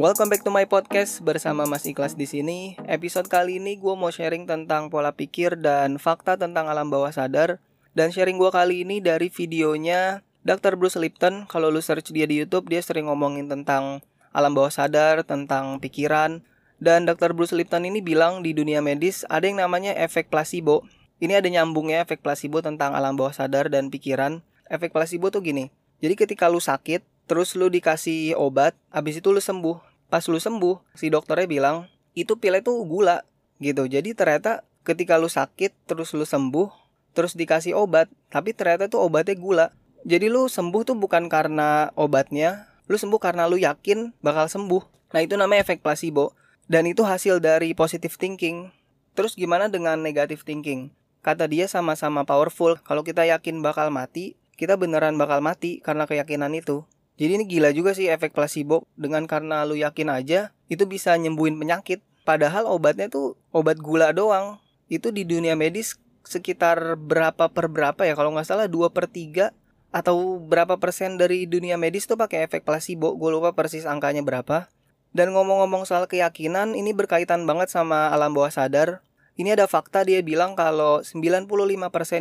Welcome back to my podcast bersama Mas Ikhlas di sini. Episode kali ini gue mau sharing tentang pola pikir dan fakta tentang alam bawah sadar. Dan sharing gue kali ini dari videonya Dr. Bruce Lipton. Kalau lu search dia di YouTube, dia sering ngomongin tentang alam bawah sadar, tentang pikiran. Dan Dr. Bruce Lipton ini bilang di dunia medis ada yang namanya efek placebo. Ini ada nyambungnya efek placebo tentang alam bawah sadar dan pikiran. Efek placebo tuh gini. Jadi ketika lu sakit, terus lu dikasih obat, habis itu lu sembuh pas lu sembuh si dokternya bilang itu pil itu gula gitu. Jadi ternyata ketika lu sakit terus lu sembuh terus dikasih obat tapi ternyata tuh obatnya gula. Jadi lu sembuh tuh bukan karena obatnya lu sembuh karena lu yakin bakal sembuh. Nah itu namanya efek placebo. Dan itu hasil dari positive thinking. Terus gimana dengan negative thinking? Kata dia sama-sama powerful. Kalau kita yakin bakal mati kita beneran bakal mati karena keyakinan itu jadi ini gila juga sih efek placebo dengan karena lu yakin aja itu bisa nyembuhin penyakit. Padahal obatnya tuh obat gula doang. Itu di dunia medis sekitar berapa per berapa ya kalau nggak salah 2 per 3 atau berapa persen dari dunia medis tuh pakai efek placebo. Gue lupa persis angkanya berapa. Dan ngomong-ngomong soal keyakinan, ini berkaitan banget sama alam bawah sadar. Ini ada fakta dia bilang kalau 95%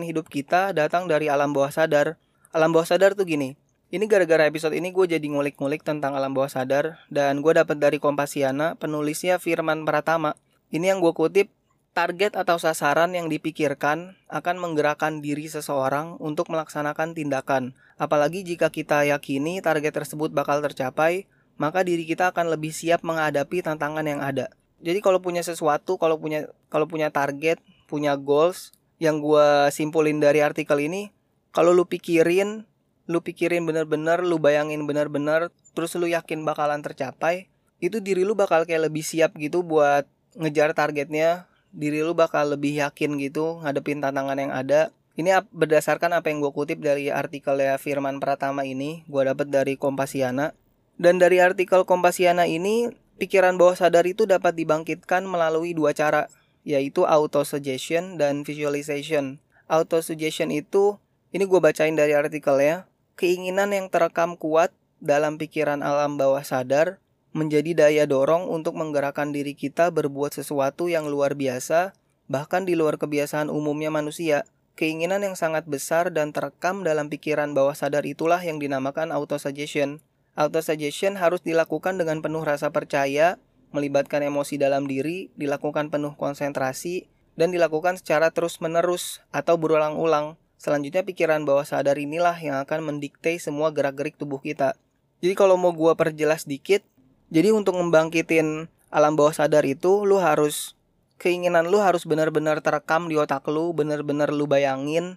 hidup kita datang dari alam bawah sadar. Alam bawah sadar tuh gini, ini gara-gara episode ini gue jadi ngulik-ngulik tentang alam bawah sadar dan gue dapat dari Kompasiana, penulisnya Firman Pratama. Ini yang gue kutip, target atau sasaran yang dipikirkan akan menggerakkan diri seseorang untuk melaksanakan tindakan. Apalagi jika kita yakini target tersebut bakal tercapai, maka diri kita akan lebih siap menghadapi tantangan yang ada. Jadi kalau punya sesuatu, kalau punya kalau punya target, punya goals yang gue simpulin dari artikel ini, kalau lu pikirin lu pikirin bener-bener, lu bayangin bener-bener, terus lu yakin bakalan tercapai, itu diri lu bakal kayak lebih siap gitu buat ngejar targetnya, diri lu bakal lebih yakin gitu ngadepin tantangan yang ada. Ini berdasarkan apa yang gue kutip dari artikel ya Firman Pratama ini, gue dapet dari Kompasiana. Dan dari artikel Kompasiana ini, pikiran bawah sadar itu dapat dibangkitkan melalui dua cara, yaitu auto suggestion dan visualization. Auto suggestion itu, ini gue bacain dari artikel ya, keinginan yang terekam kuat dalam pikiran alam bawah sadar menjadi daya dorong untuk menggerakkan diri kita berbuat sesuatu yang luar biasa, bahkan di luar kebiasaan umumnya manusia. Keinginan yang sangat besar dan terekam dalam pikiran bawah sadar itulah yang dinamakan autosuggestion. Autosuggestion harus dilakukan dengan penuh rasa percaya, melibatkan emosi dalam diri, dilakukan penuh konsentrasi, dan dilakukan secara terus-menerus atau berulang-ulang. Selanjutnya pikiran bawah sadar inilah yang akan mendikte semua gerak-gerik tubuh kita. Jadi kalau mau gua perjelas dikit, jadi untuk membangkitin alam bawah sadar itu lu harus keinginan lu harus benar-benar terekam di otak lu, benar-benar lu bayangin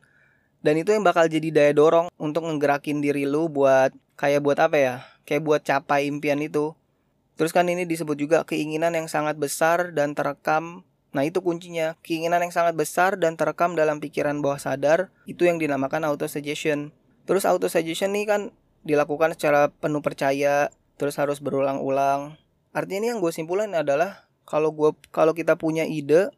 dan itu yang bakal jadi daya dorong untuk ngegerakin diri lu buat kayak buat apa ya? Kayak buat capai impian itu. Terus kan ini disebut juga keinginan yang sangat besar dan terekam Nah itu kuncinya, keinginan yang sangat besar dan terekam dalam pikiran bawah sadar, itu yang dinamakan auto-suggestion. Terus auto-suggestion ini kan dilakukan secara penuh percaya, terus harus berulang-ulang. Artinya ini yang gue simpulkan adalah, kalau gue kalau kita punya ide,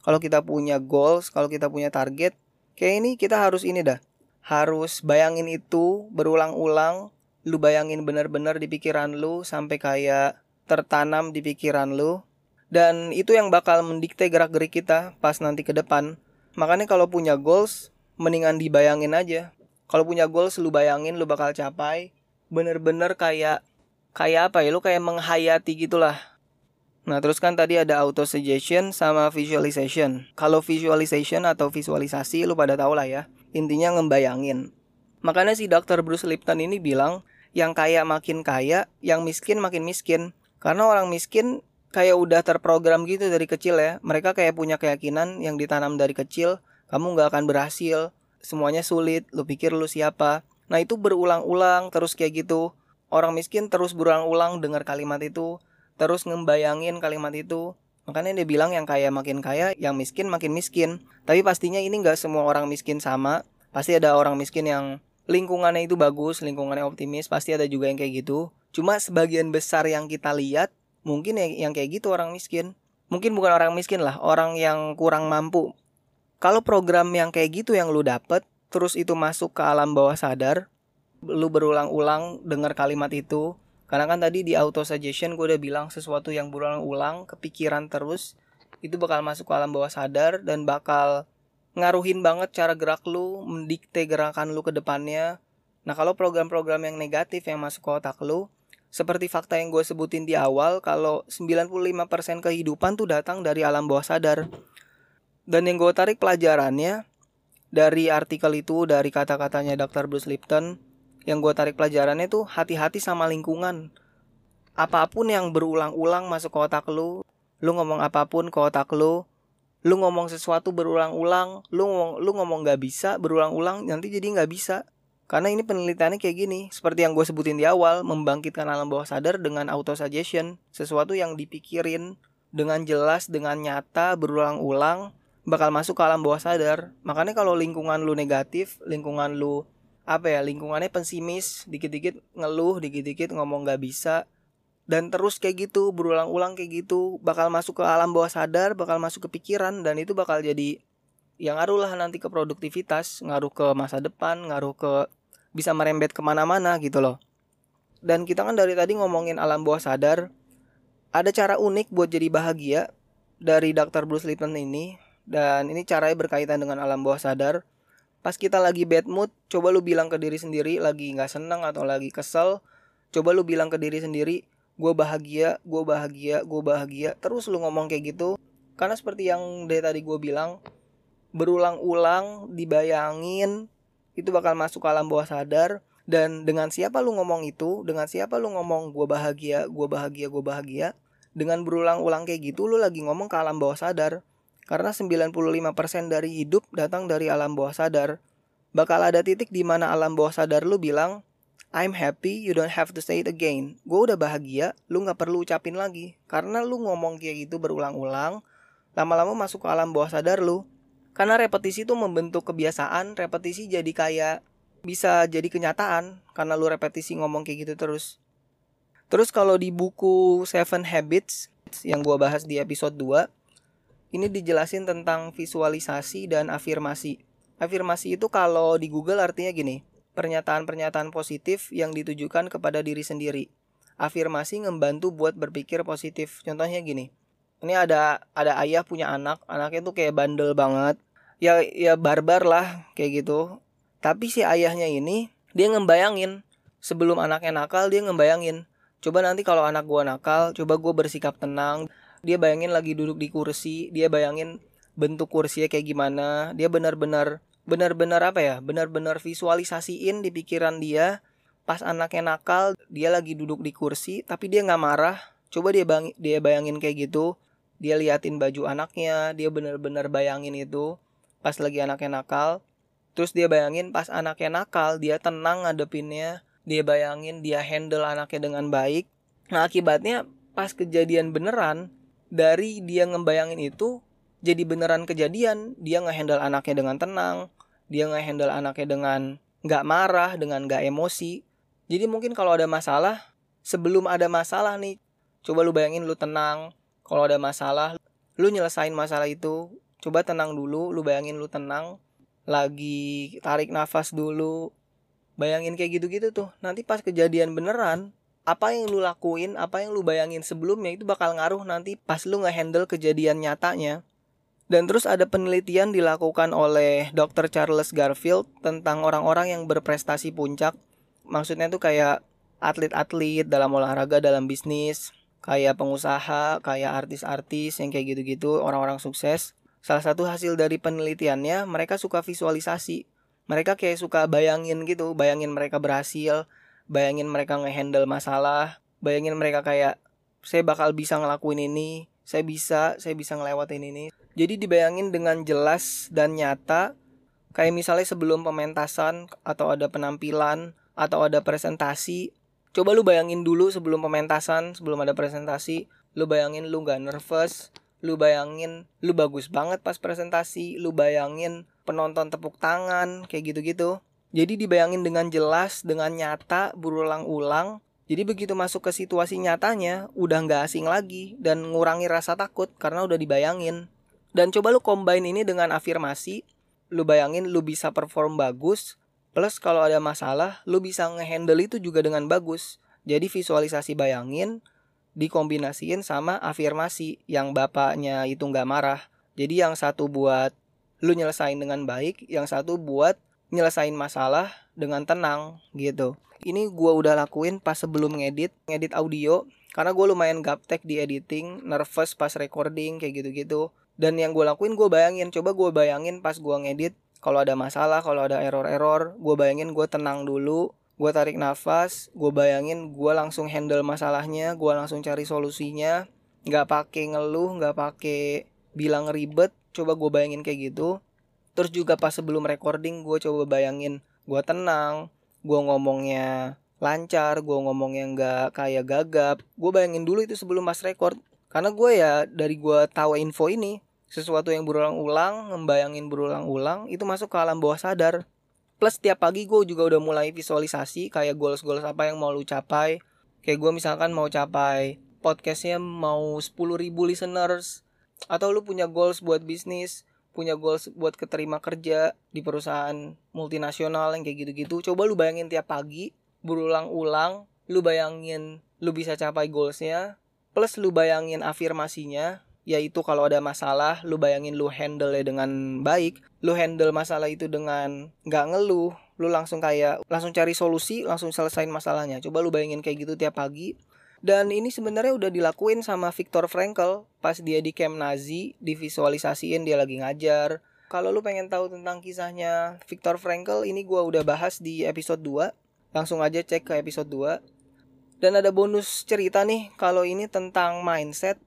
kalau kita punya goals, kalau kita punya target, kayak ini kita harus ini dah. Harus bayangin itu berulang-ulang, lu bayangin bener-bener di pikiran lu sampai kayak tertanam di pikiran lu dan itu yang bakal mendikte gerak-gerik kita pas nanti ke depan. Makanya kalau punya goals, mendingan dibayangin aja. Kalau punya goals lu bayangin lu bakal capai. Bener-bener kayak kayak apa ya lu kayak menghayati gitulah. Nah, terus kan tadi ada auto suggestion sama visualization. Kalau visualization atau visualisasi lu pada tau lah ya. Intinya ngebayangin. Makanya si Dr. Bruce Lipton ini bilang, yang kaya makin kaya, yang miskin makin miskin. Karena orang miskin kayak udah terprogram gitu dari kecil ya. Mereka kayak punya keyakinan yang ditanam dari kecil, kamu nggak akan berhasil, semuanya sulit, lu pikir lu siapa. Nah itu berulang-ulang terus kayak gitu. Orang miskin terus berulang-ulang dengar kalimat itu, terus ngembayangin kalimat itu. Makanya dia bilang yang kaya makin kaya, yang miskin makin miskin. Tapi pastinya ini nggak semua orang miskin sama. Pasti ada orang miskin yang lingkungannya itu bagus, lingkungannya optimis, pasti ada juga yang kayak gitu. Cuma sebagian besar yang kita lihat mungkin yang, yang kayak gitu orang miskin mungkin bukan orang miskin lah orang yang kurang mampu kalau program yang kayak gitu yang lu dapet terus itu masuk ke alam bawah sadar lu berulang-ulang dengar kalimat itu Karena kan tadi di auto suggestion gue udah bilang sesuatu yang berulang-ulang, kepikiran terus, itu bakal masuk ke alam bawah sadar dan bakal ngaruhin banget cara gerak lu, mendikte gerakan lu ke depannya. Nah kalau program-program yang negatif yang masuk ke otak lu, seperti fakta yang gue sebutin di awal, kalau 95% kehidupan tuh datang dari alam bawah sadar. Dan yang gue tarik pelajarannya, dari artikel itu, dari kata-katanya Dr. Bruce Lipton, yang gue tarik pelajarannya tuh hati-hati sama lingkungan. Apa pun yang berulang-ulang masuk ke otak lu, lu ngomong apa pun ke otak lu, lu ngomong sesuatu berulang-ulang, lu ngomong lu ngomong nggak bisa berulang-ulang, nanti jadi nggak bisa. Karena ini penelitiannya kayak gini, seperti yang gue sebutin di awal, membangkitkan alam bawah sadar dengan auto suggestion, sesuatu yang dipikirin dengan jelas, dengan nyata, berulang-ulang, bakal masuk ke alam bawah sadar. Makanya kalau lingkungan lu negatif, lingkungan lu apa ya lingkungannya pesimis dikit-dikit ngeluh dikit-dikit ngomong nggak bisa dan terus kayak gitu berulang-ulang kayak gitu bakal masuk ke alam bawah sadar bakal masuk ke pikiran dan itu bakal jadi yang ngaruh lah nanti ke produktivitas ngaruh ke masa depan ngaruh ke bisa merembet ke mana-mana gitu loh dan kita kan dari tadi ngomongin alam bawah sadar ada cara unik buat jadi bahagia dari Dr. Bruce Lipton ini dan ini caranya berkaitan dengan alam bawah sadar Pas kita lagi bad mood, coba lu bilang ke diri sendiri lagi nggak seneng atau lagi kesel, coba lu bilang ke diri sendiri, gue bahagia, gue bahagia, gue bahagia. Terus lu ngomong kayak gitu, karena seperti yang dari tadi gue bilang, berulang-ulang, dibayangin, itu bakal masuk ke alam bawah sadar. Dan dengan siapa lu ngomong itu, dengan siapa lu ngomong gue bahagia, gue bahagia, gue bahagia, dengan berulang-ulang kayak gitu, lu lagi ngomong ke alam bawah sadar karena 95% dari hidup datang dari alam bawah sadar. Bakal ada titik di mana alam bawah sadar lu bilang, I'm happy, you don't have to say it again. Gue udah bahagia, lu gak perlu ucapin lagi. Karena lu ngomong kayak gitu berulang-ulang, lama-lama masuk ke alam bawah sadar lu. Karena repetisi itu membentuk kebiasaan, repetisi jadi kayak bisa jadi kenyataan karena lu repetisi ngomong kayak gitu terus. Terus kalau di buku Seven Habits yang gue bahas di episode 2, ini dijelasin tentang visualisasi dan afirmasi. Afirmasi itu kalau di Google artinya gini, pernyataan-pernyataan positif yang ditujukan kepada diri sendiri. Afirmasi membantu buat berpikir positif. Contohnya gini. Ini ada ada ayah punya anak, anaknya tuh kayak bandel banget. Ya ya barbar lah kayak gitu. Tapi si ayahnya ini dia ngebayangin sebelum anaknya nakal dia ngebayangin coba nanti kalau anak gua nakal coba gua bersikap tenang dia bayangin lagi duduk di kursi dia bayangin bentuk kursinya kayak gimana dia benar-benar benar-benar apa ya benar-benar visualisasiin di pikiran dia pas anaknya nakal dia lagi duduk di kursi tapi dia nggak marah coba dia dia bayangin kayak gitu dia liatin baju anaknya dia benar-benar bayangin itu pas lagi anaknya nakal. Terus dia bayangin pas anaknya nakal dia tenang ngadepinnya. Dia bayangin dia handle anaknya dengan baik. Nah akibatnya pas kejadian beneran dari dia ngebayangin itu jadi beneran kejadian. Dia ngehandle anaknya dengan tenang dia ngehandle anaknya dengan nggak marah dengan nggak emosi. Jadi mungkin kalau ada masalah sebelum ada masalah nih coba lu bayangin lu tenang kalau ada masalah lu nyelesain masalah itu coba tenang dulu lu bayangin lu tenang lagi tarik nafas dulu bayangin kayak gitu-gitu tuh nanti pas kejadian beneran apa yang lu lakuin, apa yang lu bayangin sebelumnya itu bakal ngaruh nanti pas lu ngehandle kejadian nyatanya. Dan terus ada penelitian dilakukan oleh Dr. Charles Garfield tentang orang-orang yang berprestasi puncak. Maksudnya tuh kayak atlet-atlet dalam olahraga, dalam bisnis, kayak pengusaha, kayak artis-artis yang kayak gitu-gitu, orang-orang sukses. Salah satu hasil dari penelitiannya, mereka suka visualisasi. Mereka kayak suka bayangin gitu, bayangin mereka berhasil, bayangin mereka ngehandle masalah bayangin mereka kayak saya bakal bisa ngelakuin ini saya bisa saya bisa ngelewatin ini jadi dibayangin dengan jelas dan nyata kayak misalnya sebelum pementasan atau ada penampilan atau ada presentasi coba lu bayangin dulu sebelum pementasan sebelum ada presentasi lu bayangin lu gak nervous lu bayangin lu bagus banget pas presentasi lu bayangin penonton tepuk tangan kayak gitu-gitu jadi dibayangin dengan jelas, dengan nyata, berulang-ulang. Jadi begitu masuk ke situasi nyatanya, udah nggak asing lagi dan ngurangi rasa takut karena udah dibayangin. Dan coba lu combine ini dengan afirmasi, lu bayangin lu bisa perform bagus, plus kalau ada masalah, lu bisa ngehandle itu juga dengan bagus. Jadi visualisasi bayangin dikombinasiin sama afirmasi yang bapaknya itu nggak marah. Jadi yang satu buat lu nyelesain dengan baik, yang satu buat nyelesain masalah dengan tenang gitu. Ini gue udah lakuin pas sebelum ngedit, ngedit audio, karena gue lumayan gaptek di editing, nervous pas recording kayak gitu-gitu. Dan yang gue lakuin gue bayangin, coba gue bayangin pas gue ngedit, kalau ada masalah, kalau ada error-error, gue bayangin gue tenang dulu, gue tarik nafas gue bayangin gue langsung handle masalahnya gue langsung cari solusinya. Nggak pakai ngeluh nggak pakai bilang ribet coba gue bayangin kayak gitu. Terus juga pas sebelum recording gue coba bayangin gue tenang gue ngomongnya lancar gue ngomongnya nggak kayak gagap. Gue bayangin dulu itu sebelum pas record. Karena gue ya dari gue tahu info ini sesuatu yang berulang-ulang membayangin berulang-ulang itu masuk ke alam bawah sadar. Plus tiap pagi gue juga udah mulai visualisasi kayak goals-goals apa yang mau lu capai. Kayak gue misalkan mau capai podcastnya mau 10 ribu listeners. Atau lu punya goals buat bisnis punya goals buat keterima kerja di perusahaan multinasional yang kayak gitu-gitu. Coba lu bayangin tiap pagi berulang-ulang lu bayangin lu bisa capai goalsnya. Plus lu bayangin afirmasinya yaitu kalau ada masalah lu bayangin lu handle dengan baik lu handle masalah itu dengan nggak ngeluh lu langsung kayak langsung cari solusi langsung selesain masalahnya. Coba lu bayangin kayak gitu tiap pagi. Dan ini sebenarnya udah dilakuin sama Viktor Frankl pas dia di camp Nazi divisualisasiin dia lagi ngajar. Kalau lu pengen tahu tentang kisahnya Viktor Frankl ini gua udah bahas di episode 2 langsung aja cek ke episode 2 dan ada bonus cerita nih kalau ini tentang mindset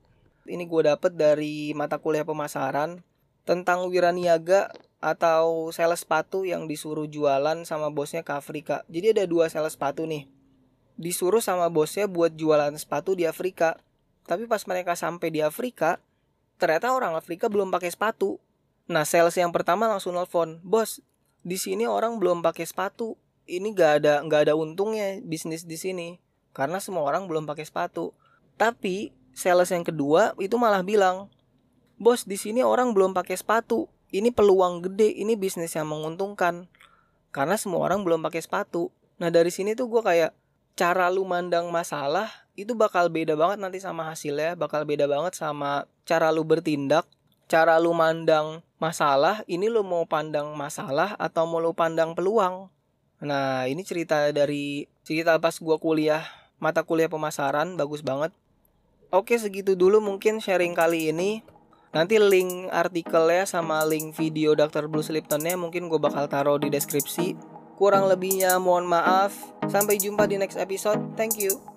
ini gue dapet dari mata kuliah pemasaran tentang wiraniaga atau sales sepatu yang disuruh jualan sama bosnya ke Afrika. Jadi ada dua sales sepatu nih. Disuruh sama bosnya buat jualan sepatu di Afrika. Tapi pas mereka sampai di Afrika, ternyata orang Afrika belum pakai sepatu. Nah, sales yang pertama langsung nelfon, "Bos, di sini orang belum pakai sepatu. Ini gak ada nggak ada untungnya bisnis di sini karena semua orang belum pakai sepatu." Tapi sales yang kedua itu malah bilang, "Bos, di sini orang belum pakai sepatu. Ini peluang gede, ini bisnis yang menguntungkan." Karena semua orang belum pakai sepatu. Nah, dari sini tuh gue kayak cara lu mandang masalah itu bakal beda banget nanti sama hasilnya, bakal beda banget sama cara lu bertindak, cara lu mandang masalah, ini lu mau pandang masalah atau mau lu pandang peluang. Nah, ini cerita dari cerita pas gua kuliah mata kuliah pemasaran bagus banget Oke segitu dulu mungkin sharing kali ini. Nanti link artikelnya sama link video Dr. Bruce Liptonnya mungkin gue bakal taruh di deskripsi. Kurang lebihnya mohon maaf. Sampai jumpa di next episode. Thank you